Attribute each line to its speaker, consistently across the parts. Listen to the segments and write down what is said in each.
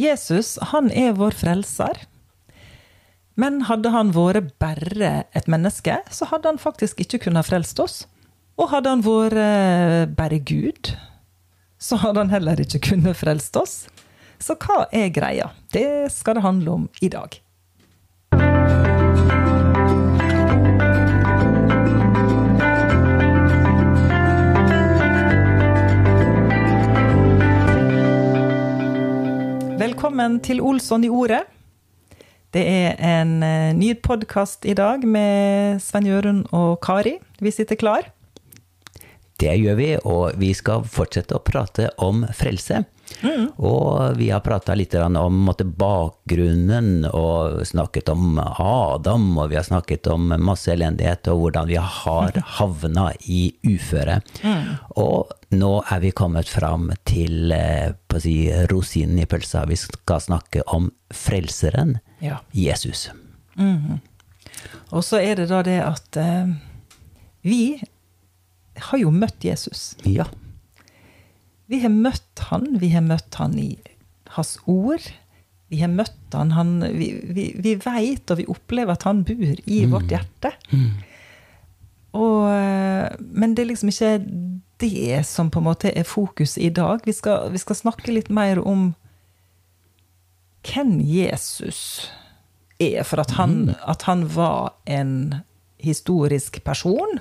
Speaker 1: Jesus, han er vår frelser. Men hadde han vært bare et menneske, så hadde han faktisk ikke kunnet frelst oss. Og hadde han vært eh, bare Gud, så hadde han heller ikke kunnet frelst oss. Så hva er greia? Det skal det handle om i dag. Velkommen til Olsson i ordet. Det er en eh, ny podkast i dag med Svein Jørund og Kari. Vi sitter klar.
Speaker 2: Det gjør vi, og vi skal fortsette å prate om frelse. Mm. Og vi har prata litt om bakgrunnen, og snakket om Adam, og vi har snakket om masse elendighet, og hvordan vi har havna i uføre. Mm. Og nå er vi kommet fram til eh, si, rosinen i pølsa. Vi skal snakke om frelseren, ja. Jesus. Mm.
Speaker 1: Og så er det da det at eh, vi har jo møtt Jesus.
Speaker 2: Ja.
Speaker 1: Vi har møtt han, vi har møtt han i hans ord. Vi har møtt han, han Vi, vi, vi veit og vi opplever at han bor i mm. vårt hjerte. Mm. Og, men det er liksom ikke det som på en måte er fokus i dag. Vi skal, vi skal snakke litt mer om hvem Jesus er. For at han, mm. at han var en historisk person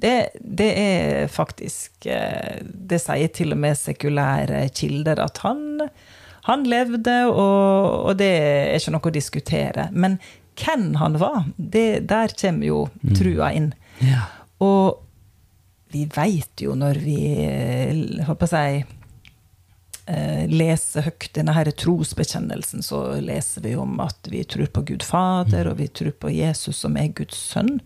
Speaker 1: det, det, er faktisk eh, Det sier til og med sekulære kilder at han, han levde, og, og, det er ikke noe å diskutere. Men hvem han var, det, der kommer jo mm. trua inn. Ja. Og vi veit jo når vi å si eh, leser høyt denne her trosbekjennelsen, så leser vi om at vi tror på Gud Fader, mm. og vi tror på Jesus som er Guds sønn.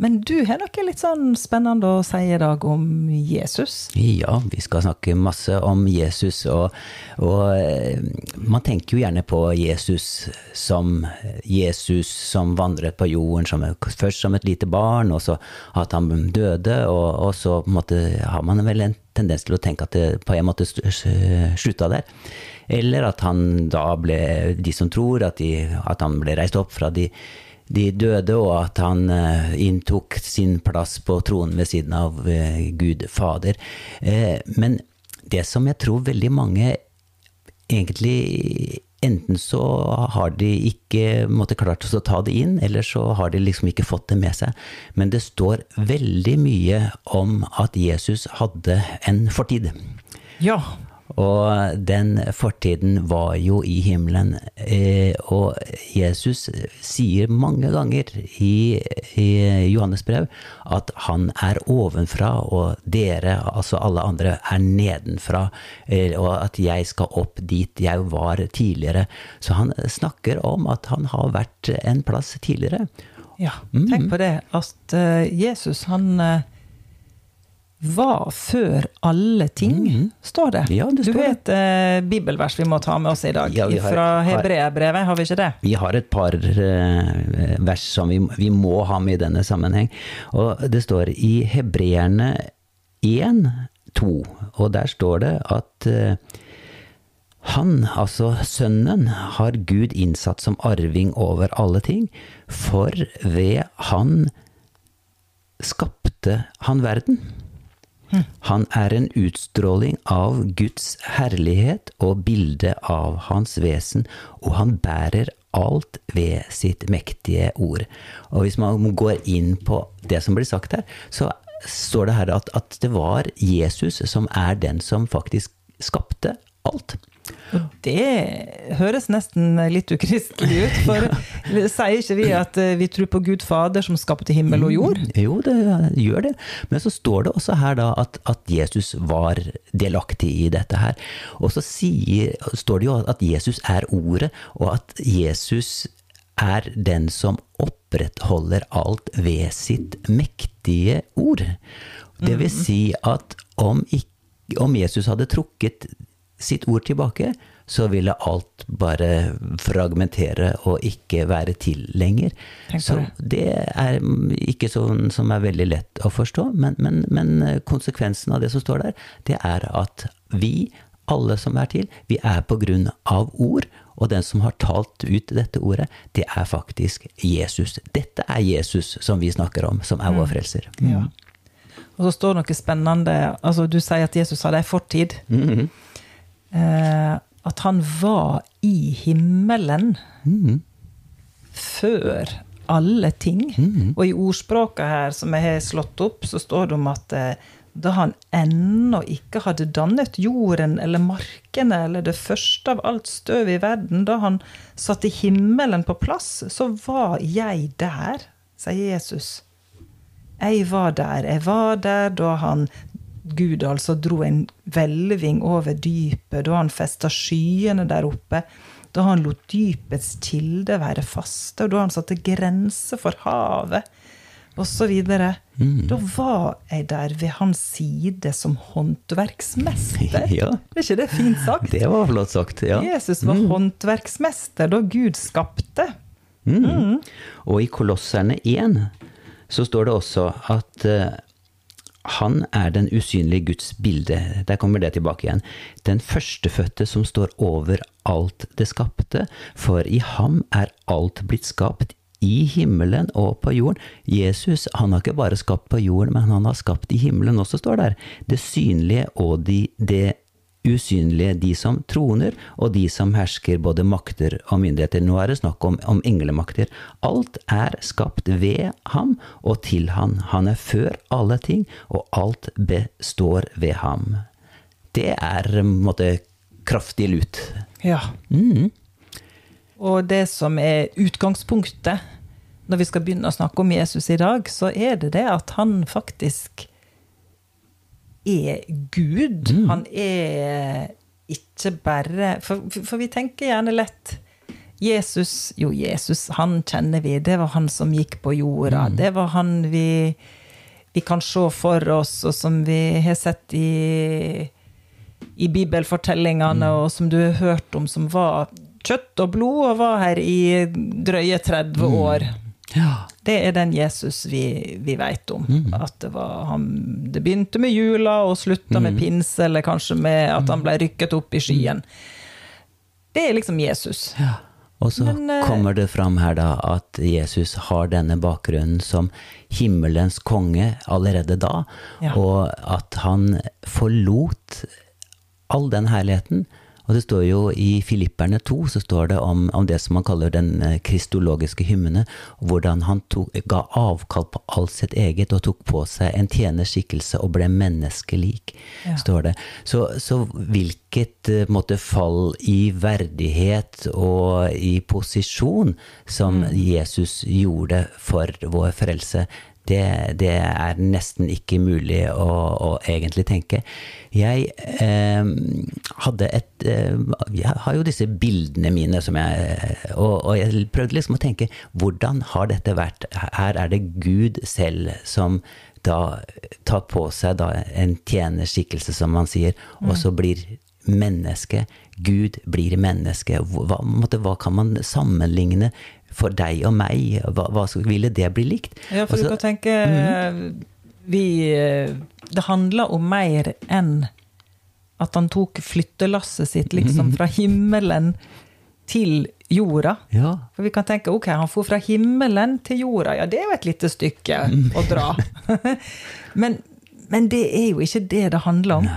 Speaker 1: Men du har noe litt sånn spennende å si i dag om Jesus?
Speaker 2: Ja, vi skal snakke masse om Jesus. Og, og eh, man tenker jo gjerne på Jesus som Jesus som vandret på jorden, som, først som et lite barn, og så at han døde, og, og så måte, har man vel en tendens til å tenke at det på en måte slutta der. Eller at han da ble, de som tror, at, de, at han ble reist opp fra de de døde, og at han eh, inntok sin plass på tronen ved siden av eh, Gud Fader. Eh, men det som jeg tror veldig mange egentlig Enten så har de ikke måtte, klart å ta det inn, eller så har de liksom ikke fått det med seg. Men det står veldig mye om at Jesus hadde en fortid.
Speaker 1: Ja.
Speaker 2: Og den fortiden var jo i himmelen. Eh, og Jesus sier mange ganger i, i Johannes brev at han er ovenfra, og dere, altså alle andre, er nedenfra. Eh, og at jeg skal opp dit jeg var tidligere. Så han snakker om at han har vært en plass tidligere.
Speaker 1: Ja, tenk mm. på det. At eh, Jesus, han var før alle ting, mm. står det.
Speaker 2: Ja, det
Speaker 1: står du vet eh, bibelvers vi må ta med oss i dag, ja, har, fra Hebreabrevet, har vi ikke det?
Speaker 2: Vi har et par eh, vers som vi, vi, må ha med i denne sammenheng. Og det står i Hebreerne 1, 2, og der står det at eh, han, altså Sønnen, har Gud innsatt som arving over alle ting, for ved Han skapte han verden. Han er en utstråling av Guds herlighet og bilde av hans vesen, og han bærer alt ved sitt mektige ord. Og hvis man går inn på det som blir sagt her, så står det her at, at det var Jesus som er den som faktisk skapte alt.
Speaker 1: Det høres nesten litt ukristelig ut, for. sier ikke vi at eh, vi tror på Gud Fader som skapte himmel og jord?
Speaker 2: Mm, jo, det gjør det. Men så står det også her da at, at Jesus var delaktig i dette her. Og så sier, står det jo at Jesus er ordet, og at Jesus er den som opprettholder alt ved sitt mektige ord. Det vil mm. si at om, om Jesus hadde trukket sitt ord tilbake, så ville alt bare fragmentere og ikke være til lenger. Så det er ikke sånn som er veldig lett å forstå, men, men, men, konsekvensen av det som står der, det er at vi, alle som er til, vi er på grunn av ord. Og den som har talt ut dette ordet, det er faktisk Jesus. Dette er Jesus som vi snakker om, som er vår frelser.
Speaker 1: Ja. Og så står det noe spennende altså Du sier at Jesus hadde ei fortid.
Speaker 2: Mhm.
Speaker 1: Eh, at han var i himmelen
Speaker 2: mm.
Speaker 1: før alle ting.
Speaker 2: Mm.
Speaker 1: Og i ordspråket her som jeg har slått opp, så står det om at eh, da han ennå ikke hadde dannet jorden eller markene eller det første av alt støv i verden, da han satte himmelen på plass, så var jeg der, sier Jesus. Jeg var der. Jeg var der da han Gud altså dro en hvelving over dypet, da han festa skyene der oppe, da han lot dypets kilde være faste, og da han satte grenser for havet, osv. Da var jeg der ved hans side som håndverksmester.
Speaker 2: Ja.
Speaker 1: Er ikke det fint sagt?
Speaker 2: Det var flott sagt. ja.
Speaker 1: Jesus var håndverksmester da Gud skapte.
Speaker 2: Mm. Og i Kolosserne 1 så står det også at eh, han er den usynlige Guds bilde. Der kommer det tilbake igjen. Den førstefødte som står over alt det skapte, for i ham er alt blitt skapt i himmelen og på jorden. Jesus han har ikke bare skapt på jorden, men han har skapt i himmelen også, står der. Det synlige og de, det usynlige, de som troner, og de som hersker både makter og myndigheter. Nå er det snakk om, om englemakter. Alt er skapt ved ham og til han. Han er før alle ting, og alt består ved ham. Det er en måte kraftig lut.
Speaker 1: Ja.
Speaker 2: Mm.
Speaker 1: Og det som er utgangspunktet når vi skal begynne å snakke om Jesus i dag, så er det det at han faktisk er Gud. Han er ikke bare for, for vi tenker gjerne lett Jesus Jo, Jesus, han kjenner vi. Det var han som gikk på jorda. Det var han vi, vi kan se for oss, og som vi har sett i, i bibelfortellingene, og som du har hørt om, som var kjøtt og blod, og var her i drøye 30 år.
Speaker 2: Ja.
Speaker 1: Det er den Jesus vi, vi vet om. At det, var, han, det begynte med jula og slutta med pinse, eller kanskje med at han ble rykket opp i skyen. Det er liksom Jesus.
Speaker 2: Ja. Og så
Speaker 1: Men, eh,
Speaker 2: kommer det fram her da at Jesus har denne bakgrunnen som himmelens konge allerede da,
Speaker 1: Ja.
Speaker 2: og at han forlot all den herligheten. Og det står jo i Filipperne 2 så står det om, om det som man kaller den eh, kristologiske hymne, hvordan han tok, ga avkall på alt sitt eget og tok på seg en tjenerskikkelse og ble menneskelik,
Speaker 1: Ja.
Speaker 2: står det. Så, så hvilket eh, måte, fall i verdighet og i posisjon som Jesus gjorde for vår frelse, det, det er nesten ikke mulig å, å egentlig tenke. Jeg eh, hadde et eh, Jeg har jo disse bildene mine som jeg og, og jeg prøvde liksom å tenke hvordan har dette vært? Her er det Gud selv som da tar på seg da en tjenerskikkelse, som man sier, og så blir menneske. Gud blir menneske. Hva, måtte, hva kan man sammenligne for deg og meg? Hva, hva ville det bli likt?
Speaker 1: Ja, for
Speaker 2: Også,
Speaker 1: du kan tenke vi, eh, Det handler om mer enn at han tok flyttelasset sitt liksom fra himmelen til jorda.
Speaker 2: Ja.
Speaker 1: For vi kan tenke ok, han for fra himmelen til jorda. Ja, det er jo et lite stykke å dra. men, men det er jo ikke det det handler om.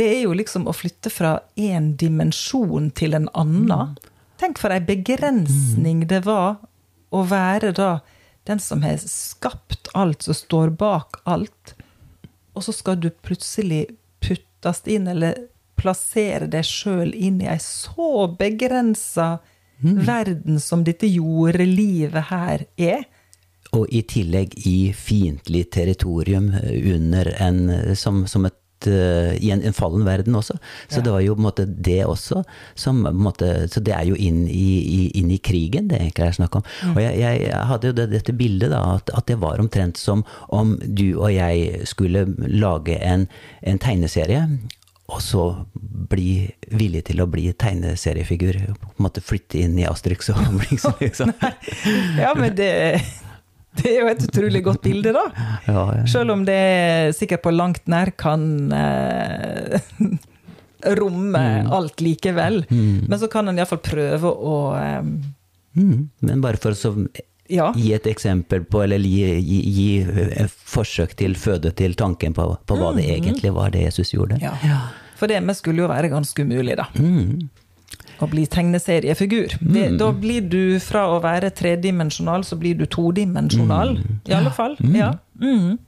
Speaker 1: Det er jo liksom å flytte fra én dimensjon til en annen. Tenk for ei begrensning det var å være da den som har skapt alt, som står bak alt. Og så skal du plutselig puttes inn, eller plassere deg sjøl inn i ei så begrensa verden som dette jordelivet her er.
Speaker 2: Og i tillegg i fiendtlig territorium under en, som, som et i en, en fallen verden også. Så
Speaker 1: Ja.
Speaker 2: det var jo på en måte det også som måte, Så det er jo inn i, i, inn i krigen det egentlig er snakk om.
Speaker 1: Mm.
Speaker 2: Og jeg, jeg hadde jo det, dette bildet, da, at, at det var omtrent som om du og jeg skulle lage en, en tegneserie. Og så bli villig til å bli tegneseriefigur. På en måte flytte inn i Asterix og Obelix. Liksom.
Speaker 1: Ja, men det, det er jo et utrolig godt bilde, da.
Speaker 2: Ja, ja.
Speaker 1: Selv om det sikkert på langt nær kan eh, romme alt likevel. Men så kan en iallfall prøve å eh,
Speaker 2: Mm. Men bare for å
Speaker 1: Ja.
Speaker 2: gi et eksempel på, eller gi, gi, gi forsøk til føde til tanken på, på hva det egentlig var det Jesus gjorde.
Speaker 1: ja. For det med skulle jo være ganske umulig, da.
Speaker 2: Mm.
Speaker 1: Å bli tegneseriefigur. Det, da blir du fra å være tredimensjonal, så blir du todimensjonal. I alle fall. Ja. Mm.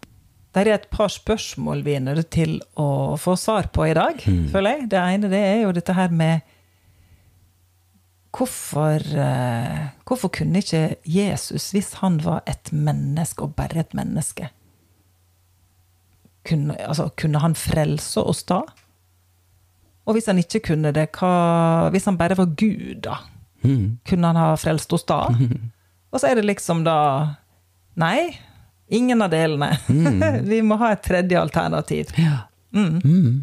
Speaker 1: Det er et par spørsmål vi er nødt til å få svar på i dag, føler jeg. Det ene det er jo dette her med Hvorfor, eh, hvorfor kunne ikke Jesus, hvis han var et menneske, og bare et menneske kunne, altså, kunne han frelse oss da? Og hvis han ikke kunne det, hva, hvis han bare var Gud, da?
Speaker 2: Mm.
Speaker 1: Kunne han ha frelst oss da? Og så er det liksom da Nei, ingen av delene. Vi må ha et tredje alternativ.
Speaker 2: Ja.
Speaker 1: Mm.
Speaker 2: Mm.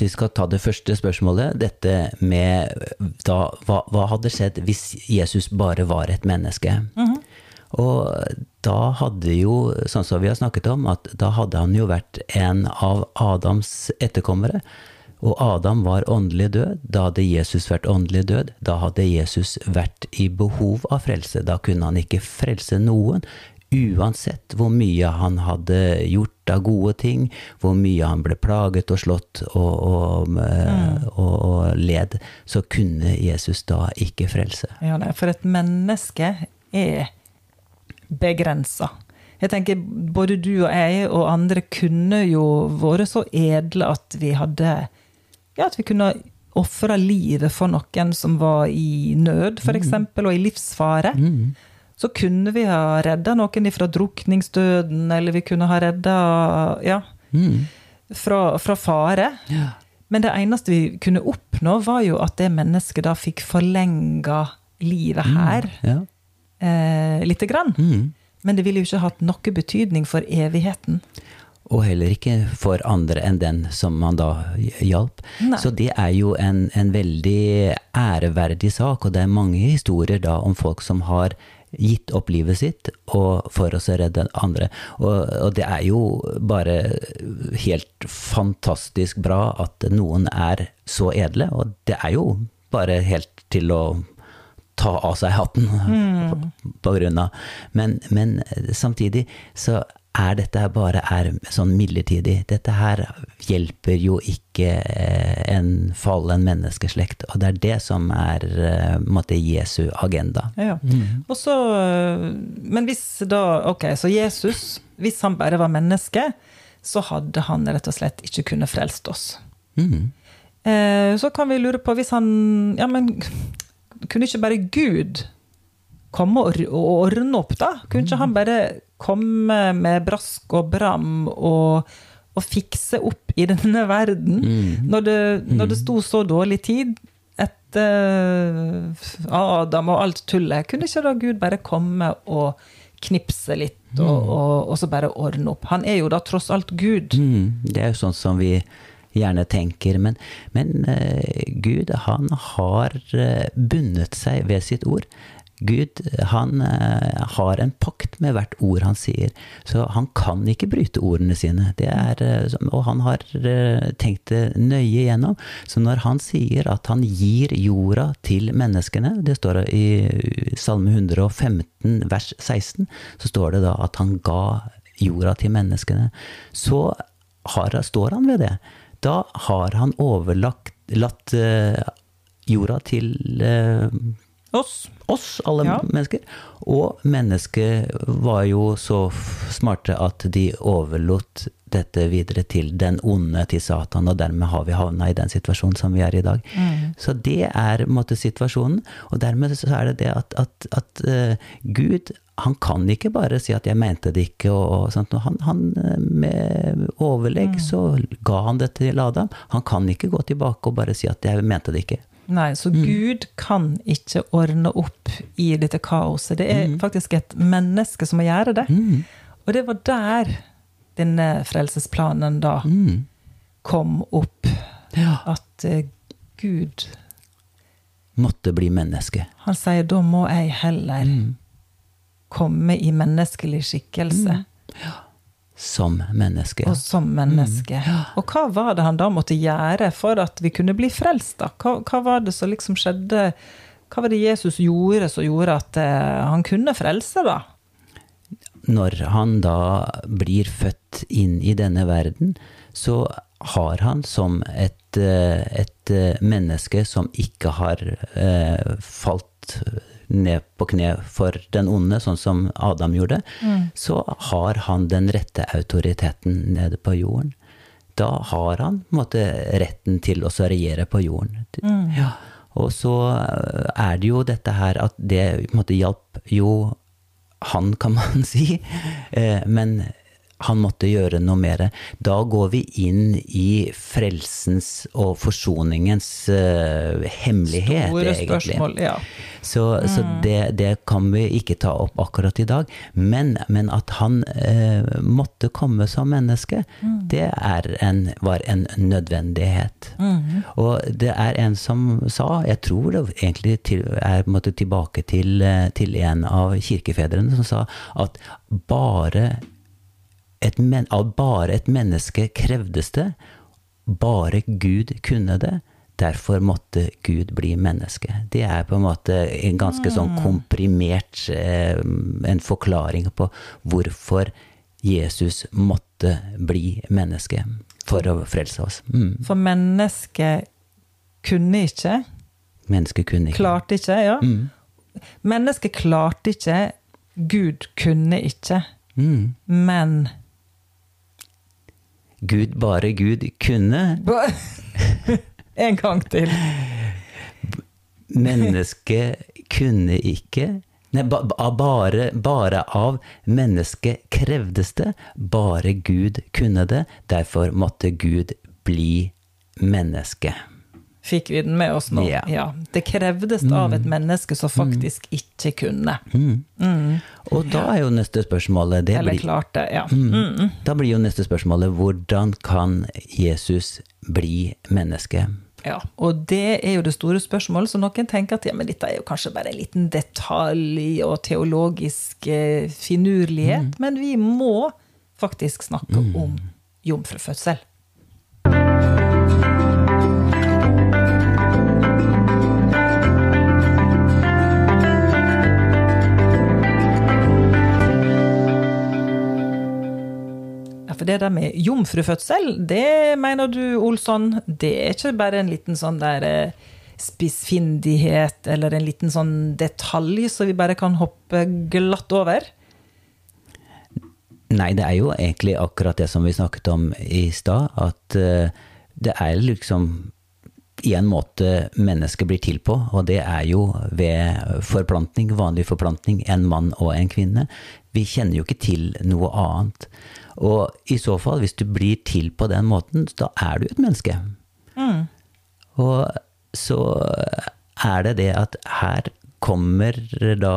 Speaker 2: Hvis vi skal ta det første spørsmålet, dette med da, hva, hva hadde skjedd hvis Jesus bare var et menneske? Og da hadde jo, sånn som vi har snakket om, at da hadde han jo vært en av Adams etterkommere. Og Adam var åndelig død. Da hadde Jesus vært åndelig død. Da hadde Jesus vært i behov av frelse. Da kunne han ikke frelse noen. Uansett hvor mye han hadde gjort av gode ting, hvor mye han ble plaget og slått og, og, og, og led, så kunne Jesus da ikke frelse.
Speaker 1: Ja, nei, for et menneske er begrensa. Jeg tenker både du og jeg og andre kunne jo vært så edle at vi hadde Ja, at vi kunne ofra livet for noen som var i nød, f.eks., eksempel, og i livsfare. Så kunne vi ha redda noen fra drukningsdøden, eller vi kunne ha redda Ja.
Speaker 2: Mm.
Speaker 1: Fra, fra fare.
Speaker 2: Ja.
Speaker 1: Men det eneste vi kunne oppnå, var jo at det mennesket da fikk forlenga livet her
Speaker 2: Ja.
Speaker 1: eh, lite grann.
Speaker 2: Mm.
Speaker 1: Men det ville jo ikke hatt noe betydning for evigheten.
Speaker 2: Og heller ikke for andre enn den som man da hjalp.
Speaker 1: Nei.
Speaker 2: Så det er jo en, en veldig æreverdig sak, og det er mange historier da om folk som har gitt opp livet sitt og for å redde andre. Og, og det er jo bare helt fantastisk bra at noen er så edle, og det er jo bare helt til å ta av seg hatten på, på grunn av. Men, men samtidig så er dette her bare er sånn midlertidig. Dette her hjelper jo ikke eh, en fallen menneskeslekt, og det er det som er eh, måte Jesu agenda.
Speaker 1: Ja. Og så, øh, men hvis da Ok, så Jesus, hvis han bare var menneske, så hadde han rett og slett ikke kunnet frelst oss.
Speaker 2: Mm.
Speaker 1: Eh, så kan vi lure på hvis han Ja, men kunne ikke bare Gud komme og ordne opp, da? Kunne ikke han bare komme med brask og bram og, og fikse opp i denne verden? Når, det, når det sto så dårlig tid etter Adam og alt tullet, kunne ikke da Gud bare komme og knipse litt, og, og, og så bare ordne opp? Han er jo da tross alt Gud.
Speaker 2: Mm, det er jo sånn som vi gjerne tenker, men, men uh, Gud, han har eh, bundet seg ved sitt ord. Gud, han eh, har en pakt med hvert ord han sier, så han kan ikke bryte ordene sine. Er, eh, og han har eh, tenkt det nøye igjennom. Så når han sier at han gir jorda til menneskene, det står i Salme 115 vers 16, så står det da at han ga jorda til menneskene. Så har, står han ved det. Da har han overlagt latt jorda til
Speaker 1: Oss.
Speaker 2: oss, alle
Speaker 1: Ja.
Speaker 2: mennesker. Og mennesket var jo så smarte at de overlot dette videre til den onde, til Satan, og dermed har vi havna i den situasjonen som vi er i dag. Så det er måte situasjonen, og dermed så er det det at, at, at uh, Gud han kan ikke bare si at 'jeg mente det ikke', og, og sånt. Han, han, eh, med overlegg så ga han det til Adam. Han kan ikke gå tilbake og bare si at 'jeg mente det ikke'.
Speaker 1: Nei, så Gud kan ikke ordne opp i dette kaoset. Det er faktisk et menneske som må gjøre det. Og det var der denne frelsesplanen da kom opp.
Speaker 2: Ja.
Speaker 1: At eh, Gud
Speaker 2: måtte bli menneske.
Speaker 1: Han sier da må jeg heller
Speaker 2: Mm.
Speaker 1: komme i menneskelig skikkelse
Speaker 2: Som menneske.
Speaker 1: og som menneske. Og hva var det han da måtte gjøre for at vi kunne bli frelst, da? Hva, hva var det som liksom skjedde? Hva var det Jesus gjorde som gjorde at eh, han kunne frelse, da?
Speaker 2: Når han da blir født inn i denne verden, så har han som et, eh, et eh, menneske som ikke har eh, falt ned på kne for den onde, sånn som Adam gjorde, så har han den rette autoriteten nede på jorden. Da har han på en måte, retten til å regjere på jorden. Ja. Og så eh, er det jo dette her at det på en måte hjalp jo han, kan man si. Eh, Men han måtte gjøre noe mer. Da går vi inn i frelsens og forsoningens uh, hemmelighet,
Speaker 1: Store
Speaker 2: egentlig.
Speaker 1: spørsmål, ja.
Speaker 2: Så, så det, det kan vi ikke ta opp akkurat i dag. Men, men at han uh, måtte komme som menneske, det er en, var en nødvendighet. Og det er en som sa, jeg tror det egentlig til, er måtte tilbake til, eh, til en av kirkefedrene, som sa at bare et, men, av bare et menneske krevdes det, bare Gud kunne det. Derfor måtte Gud bli menneske. Det er på en måte en ganske sånn komprimert eh, en forklaring på hvorfor Jesus måtte bli menneske for å frelse oss. Mm.
Speaker 1: For mennesket kunne ikke,
Speaker 2: Mennesket kunne ikke.
Speaker 1: klarte ikke, ja.
Speaker 2: Mm.
Speaker 1: Mennesket klarte ikke, Gud kunne ikke,
Speaker 2: Mm.
Speaker 1: men
Speaker 2: Gud, bare Gud kunne.
Speaker 1: En gang til.
Speaker 2: Mennesket kunne ikke Nei, ba, ba, bare, bare av mennesket krevdes det. Bare Gud kunne det. Derfor måtte Gud bli menneske.
Speaker 1: Fikk vi den med oss nå?
Speaker 2: Ja.
Speaker 1: Det krevdes av et menneske som faktisk ikke kunne.
Speaker 2: Mm. Og da er jo neste spørsmålet det
Speaker 1: Eller
Speaker 2: blir,
Speaker 1: klarte, ja.
Speaker 2: mm, Da blir jo neste spørsmålet hvordan kan Jesus bli menneske?
Speaker 1: Ja, og det er jo det store spørsmålet, så noen tenker at ja, men dette er jo kanskje bare en liten detalj og teologisk eh, finurlighet, men vi må faktisk snakke om jomfrufødsel. For det der med jomfrufødsel, det mener du, Olsson, det er ikke bare en liten sånn der eh, spissfindighet eller en liten sånn detalj som vi bare kan hoppe glatt over?
Speaker 2: Nei, det er jo egentlig akkurat det som vi snakket om i stad, at eh, det er liksom i en måte mennesket blir til på, og det er jo ved forplantning, vanlig forplantning, en mann og en kvinne. Vi kjenner jo ikke til noe annet. Og i så fall, hvis du blir til på den måten, da er du et menneske. Og så er det det at her kommer da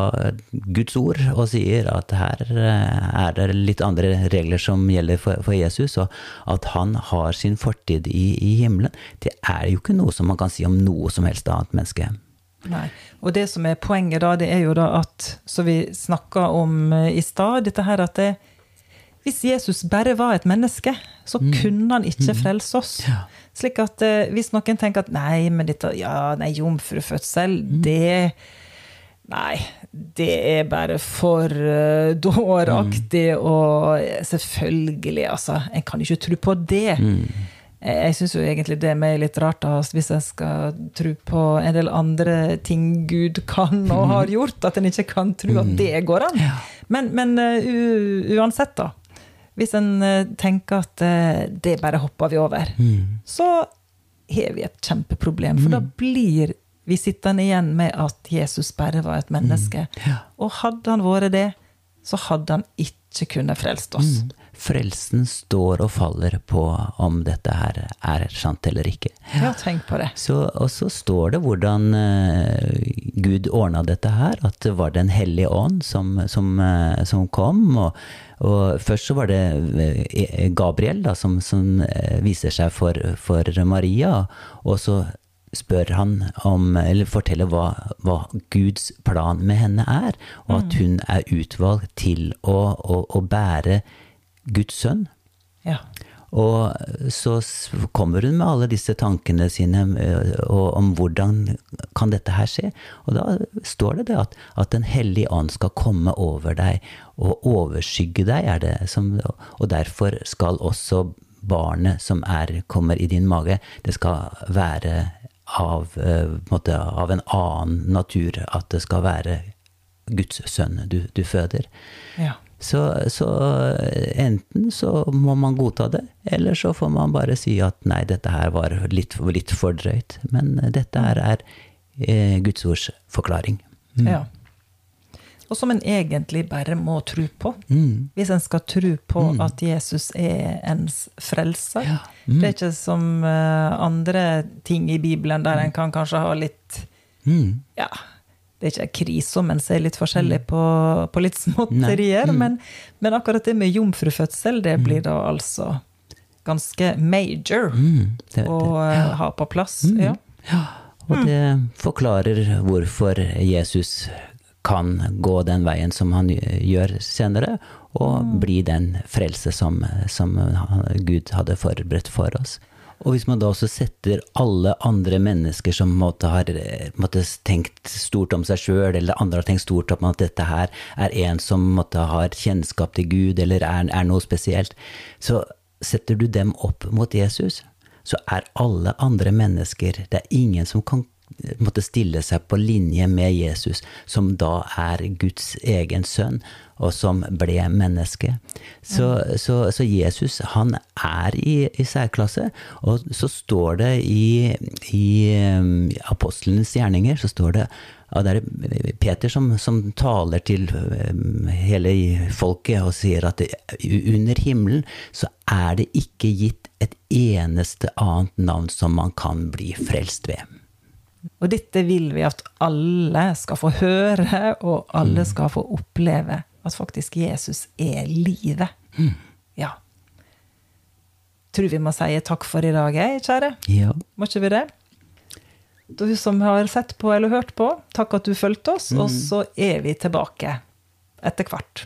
Speaker 2: Guds ord og sier at her eh, er det litt andre regler som gjelder for, for Jesus, og at han har sin fortid i, i himmelen. Det er jo ikke noe som man kan si om noe som helst annet menneske.
Speaker 1: Nei. Og det som er poenget da, det er jo da at, som vi snakka om eh, i stad, dette her at det, hvis Jesus bare var et menneske, så kunne han ikke frelse oss. Slik at eh, hvis noen tenker at nei, men dette, ja, nei, jomfrufødsel, det Nei, det er bare for uh, dåraktig, og selvfølgelig, altså. En kan ikke tro på det. Eh, Jeg syns jo egentlig det meg litt rart, altså, hvis jeg skal tro på en del andre ting Gud kan og har gjort, at en ikke kan tro at det går an. Men, men uh, uansett, da. Hvis en uh, tenker at uh, det bare hopper vi over, så har vi et kjempeproblem. For da blir vi sittende igjen med at Jesus bare var et menneske. Og hadde han vært det, så hadde han ikke kunnet frelst oss.
Speaker 2: Frelsen står og faller på om dette her er sant eller ikke.
Speaker 1: Ja, tenk på det.
Speaker 2: Så, og så står det hvordan eh, Gud ordna dette her, at det var Den hellige ånd som, som, eh, som kom. Og, og først så var det eh, Gabriel da, som, som eh, viser seg for, for Maria, og så spør han om, eller forteller hva, hva Guds plan med henne er, og at hun er utvalgt til å, å, å bære Guds sønn.
Speaker 1: Ja.
Speaker 2: Og så kommer hun med alle disse tankene sine eh, om hvordan kan dette her skje. Og da står det det at, at Den hellige ånd skal komme over deg og overskygge deg, er det som, og derfor skal også barnet som er, kommer i din mage, det skal være av, eh, måte, av en annen natur. At det skal være Guds sønn du, du føder.
Speaker 1: ja.
Speaker 2: Så, så enten så må man godta det, eller så får man bare si at nei, dette her var litt, litt for drøyt. Men dette her er eh, Guds ords forklaring.
Speaker 1: ja. Og som en egentlig bare må tro på.
Speaker 2: Mm.
Speaker 1: Hvis en skal tro på at Jesus er ens frelser.
Speaker 2: Ja.
Speaker 1: Det er ikke som eh, andre ting i Bibelen der en kan kanskje ha litt
Speaker 2: Mm.
Speaker 1: Ja, det er ikke krise om en ser litt forskjellig på, på litt småtterier, men, men akkurat det med jomfrufødsel, det blir da altså ganske major
Speaker 2: Mm. Det,
Speaker 1: å ja. ha på plass. Ja.
Speaker 2: og det forklarer hvorfor Jesus kan gå den veien som han gjør senere, og bli den frelse som, som Gud hadde forberedt for oss. Og hvis man da også setter alle andre mennesker som måtte har måtte tenkt stort om seg sjøl, eller andre har tenkt stort om at dette her er en som måtte har kjennskap til Gud, eller er, er noe spesielt, så setter du dem opp mot Jesus, så er alle andre mennesker Det er ingen som kan måtte stille seg på linje med Jesus, som da er Guds egen sønn, og som ble menneske. Så, så, så Jesus, han er i, i særklasse. Og så står det i, i um, apostlenes gjerninger, så står det ja, det er Peter som, som taler til um, hele folket og sier at det, under himmelen så er det ikke gitt et eneste annet navn som man kan bli frelst ved.
Speaker 1: Og dette vil vi at alle skal få høre, og alle skal få oppleve at faktisk Jesus er livet. Ja. Tror vi må si takk for i dag, jeg, kjære.
Speaker 2: Ja.
Speaker 1: Må ikke vi det? Du som har sett på eller hørt på, takk at du fulgte oss, og så er vi tilbake etter hvert.